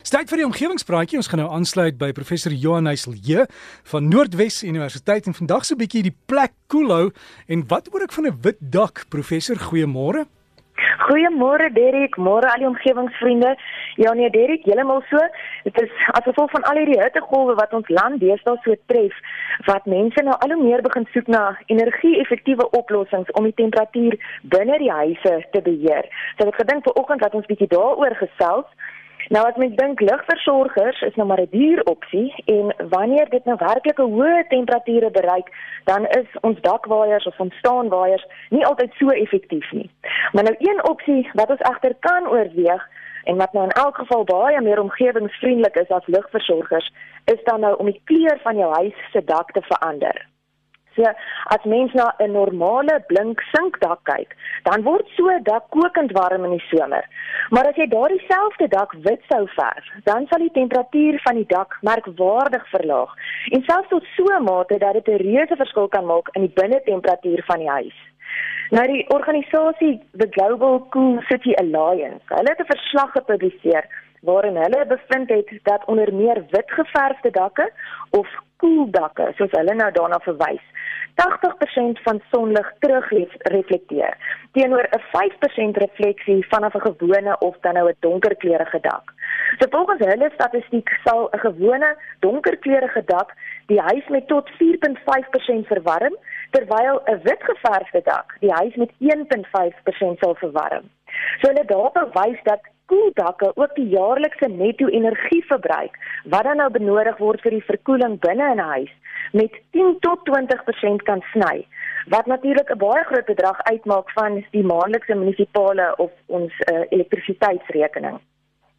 Styk vir die omgewingspraatjie. Ons gaan nou aansluit by professor Johan Heiselje van Noordwes Universiteit en vandag so 'n bietjie die plek koelhou en wat oor ek van 'n wit dak professor goeiemôre. Goeiemôre Derek, môre al die omgewingsvriende. Ja nee Derek, heeltemal so. Dit is as gevolg van al hierdie hittegolwe wat ons land deesdae so tref, wat mense nou al hoe meer begin soek na energie-effektiewe oplossings om die temperatuur binne die huise te beheer. So ek gedink vanoggend dat ons bietjie daaroor gesels. Nou as mens dink ligversorgers is nou maar 'n duur opsie en wanneer dit nou werklik 'n hoë temperature bereik, dan is ons dakwaaiers of ons staanwaaiers nie altyd so effektief nie. Maar nou een opsie wat ons egter kan oorweeg en wat nou in elk geval baie meer omgewingsvriendelik is as ligversorgers, is dan nou om die kleur van jou huis se dak te verander. So as mens na 'n normale blink sinkdak kyk, dan word so 'n dak kokend warm in die somer. Maar as jy daardie selfde dak wit sou verf, dan sal die temperatuur van die dak merkwaardig verlaag en selfs tot so 'n mate dat dit 'n reuse verskil kan maak in die binnetemperatuur van die huis. Nou die organisasie The Global Cool City Alliance, hulle het 'n verslag gepubliseer waarin hulle bevind het dat onder meer wit geverfde dakke of koeldakke, soos hulle nou daarna verwys, 80% van sonlig terugreflekteer teenoor 'n 5% refleksie vanaf 'n gewone of dan nou 'n donkerkleurige dak. So volgens hulle statistiek sal 'n gewone donkerkleurige dak die huis met tot 4.5% verwarm, terwyl 'n wit geverfde dak die huis met 1.5% sal verwarm. So hulle daarop wys dat koeldakke ook die jaarlikse netto energieverbruik wat dan nou benodig word vir die verkoeling binne in 'n huis met 10 tot 20% kan sny wat natuurlik 'n baie groot bedrag uitmaak van die maandelikse munisipale of ons uh, elektrisiteitsrekening.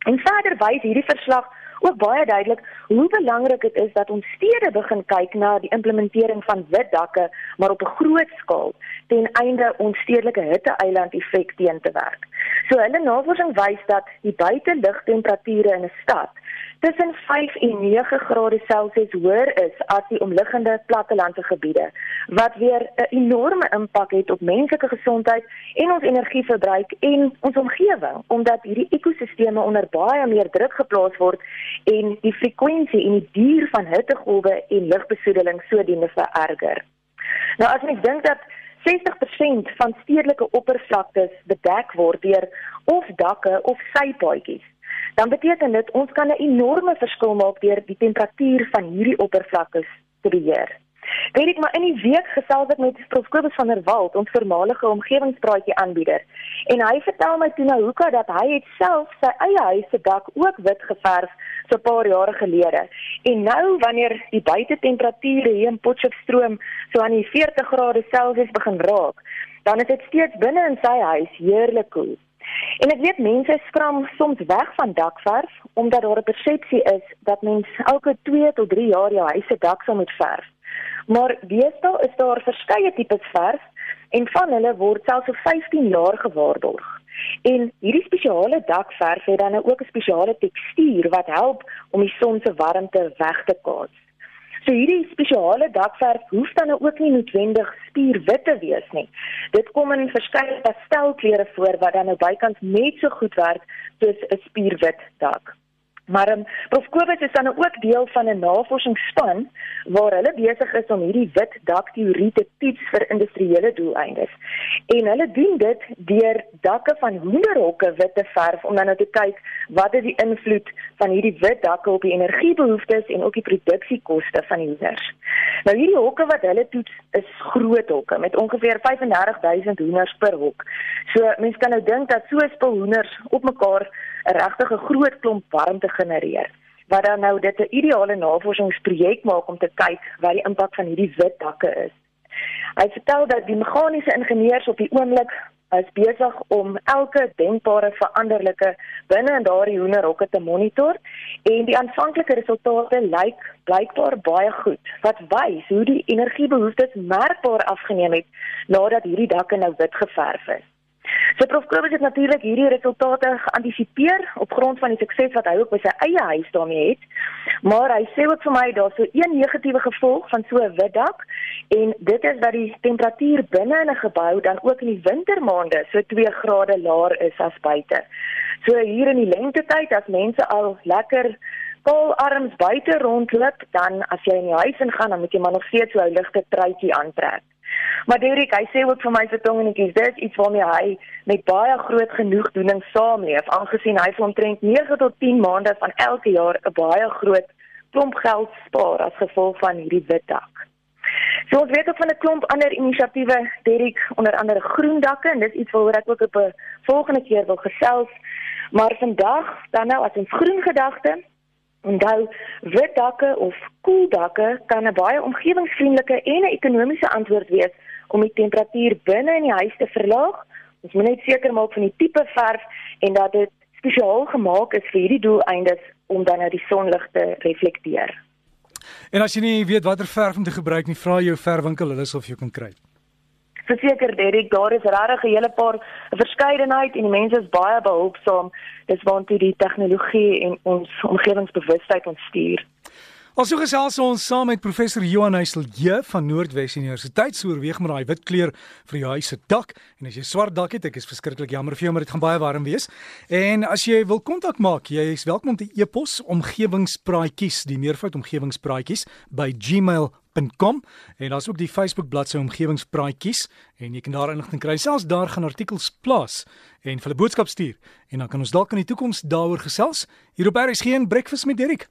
En verder wys hierdie verslag ook baie duidelik hoe belangrik dit is dat ons stede begin kyk na die implementering van wit dakke maar op 'n groot skaal ten einde ons stedelike hitte-eiland effek teen te werk. So hulle navorsing wys dat die buitelugtemperature in 'n stad tussen 5 en 9 grade Celsius hoër is as die omliggende plattelandse gebiede wat weer 'n enorme impak het op menslike gesondheid en ons energieverbruik en ons omgewing omdat hierdie ekosisteme onder baie meer druk geplaas word en die frekwensie en die duur van hittegolwe en lugbesoedeling sodoende vererger. Nou as mens dink dat 60% van stedelike oppervlaktes bedek word deur of dakke of sypaadjies dan beteken dit ons kan 'n enorme verskil maak deur die temperatuur van hierdie oppervlaktes te beheer. Weet ek maar in die week gesels ek met Prof Kobus van der Walt, ons voormalige omgewingspraatjie aanbieder. En hy vertel my toe nou hoeka dat hy het self sy eie huis se dak ook wit geverf so 'n paar jare gelede. En nou wanneer die buitetemperature hier in Potchefstroom so aan die 40 grade Celsius begin raak, dan is dit steeds binne in sy huis heerlik koel. En ek weet mense skram soms weg van dakverf omdat daar 'n persepsie is dat mens elke 2 tot 3 jaar jou huis se dak sal moet verf. Maar deesdae is daar verskeie tipes verf en van hulle word selfs vir 15 jaar gewaarborg. En hierdie spesiale dakverf het dan ook 'n spesiale tekstuur wat help om die son se warmte weg te kaats. So hierdie spesiale dakverf hoef dan nou ook nie noodwendig spierwit te wees nie. Dit kom in verskeie pastelkleure voor wat dan nou bykans net so goed werk soos 'n spierwit dak. Maar um, Prof Kobus is dan ook deel van 'n navorsingsspan waar hulle besig is om hierdie wit dak teorie te toets vir industriële doeleindes. En hulle doen dit deur dakke van hoenderhokke wit te verf om dan nou te kyk wat is die invloed van hierdie wit dakke op die energiebehoeftes en ook die produksiekoste van die hoenders. Nou hierdie hokke wat hulle toets is groot hokke met ongeveer 35000 hoenders per hok. So mense kan nou dink dat so 'n spul hoenders op mekaar regtig 'n groot klomp warmte genereer wat dan nou dit 'n ideale navorsingsprojek maak om te kyk wat die impak van hierdie wit dakke is. Hy vertel dat die meganiese ingenieurs op die oomblik besig om elke denkbare veranderlike binne in daardie hoenderhokke te monitor en die aanvanklike resultate lyk blykbaar baie goed wat wys hoe die energiebehoeftes merkbaar afgeneem het nadat hierdie dakke nou wit geverf is. So Prof Kobus het natuurlik hierdie resultate geantisipeer op grond van die sukses wat hy ook by sy eie huis daarmee het. Maar hy sê ook vir my daar's so een negatiewe gevolg van so 'n wit dak en dit is dat die temperatuur binne in 'n gebou dan ook in die wintermaande so 2 grade laer is as buite. So hier in die lentetyd as mense al lekker kaal arms buite rondloop, dan as jy in die huis ingaan, dan moet jy maar nog steeds 'n ligte truitjie aantrek. Maar Derek, hy sê ook vir my vir tongenetjies, dit is iets waarmee hy met baie groot genoegdoening saamleef, aangesien hy vir omtrent 9 tot 10 maande van elke jaar 'n baie groot klomp geld spaar as gevolg van hierdie wit dak. So ons weet ook van 'n klomp ander inisiatiewe, Derek, onder andere groen dakke en dis iets waaroor ek ook op 'n volgende keer wil gesels. Maar vandag, dan nou as 'n groen gedagte, Onthou, wit dakke of koel dakke kan 'n baie omgewingsvriendelike en 'n ekonomiese antwoord wees om die temperatuur binne in die huis te verlaag. Ons moet net seker maak van die tipe verf en dat dit spesiaal gemaak is vir hierdie doeleindes om dan nou die sonlig te reflekteer. En as jy nie weet watter verf om te gebruik nie, vra jou verfwinkel, hulle sal vir jou kan kry verseker Derek, daar is regtig 'n hele paar verskeidenheid en die mense is baie behulpsaam. Dis waantoe die tegnologie en ons omgewingsbewustheid ons stuur. Ons so gesels ons saam met professor Johan Heiselje van Noordwes Universiteit so oorweeg met daai wit kleur vir jou huis se dak en as jy swart dak het, ek is verskriklik jammer vir jou maar dit gaan baie warm wees. En as jy wil kontak maak, jy is welkom om te e-pos omgewingspraatjies, die meervoud omgewingspraatjies by gmail .com en daar's ook die Facebook bladsy omgewingspraatjies en jy kan daar inligting kry. Selfs daar gaan artikels plaas en vir 'n boodskap stuur en dan kan ons dalk in die toekoms daaroor gesels. Hier op RSG en Breakfast met Derek.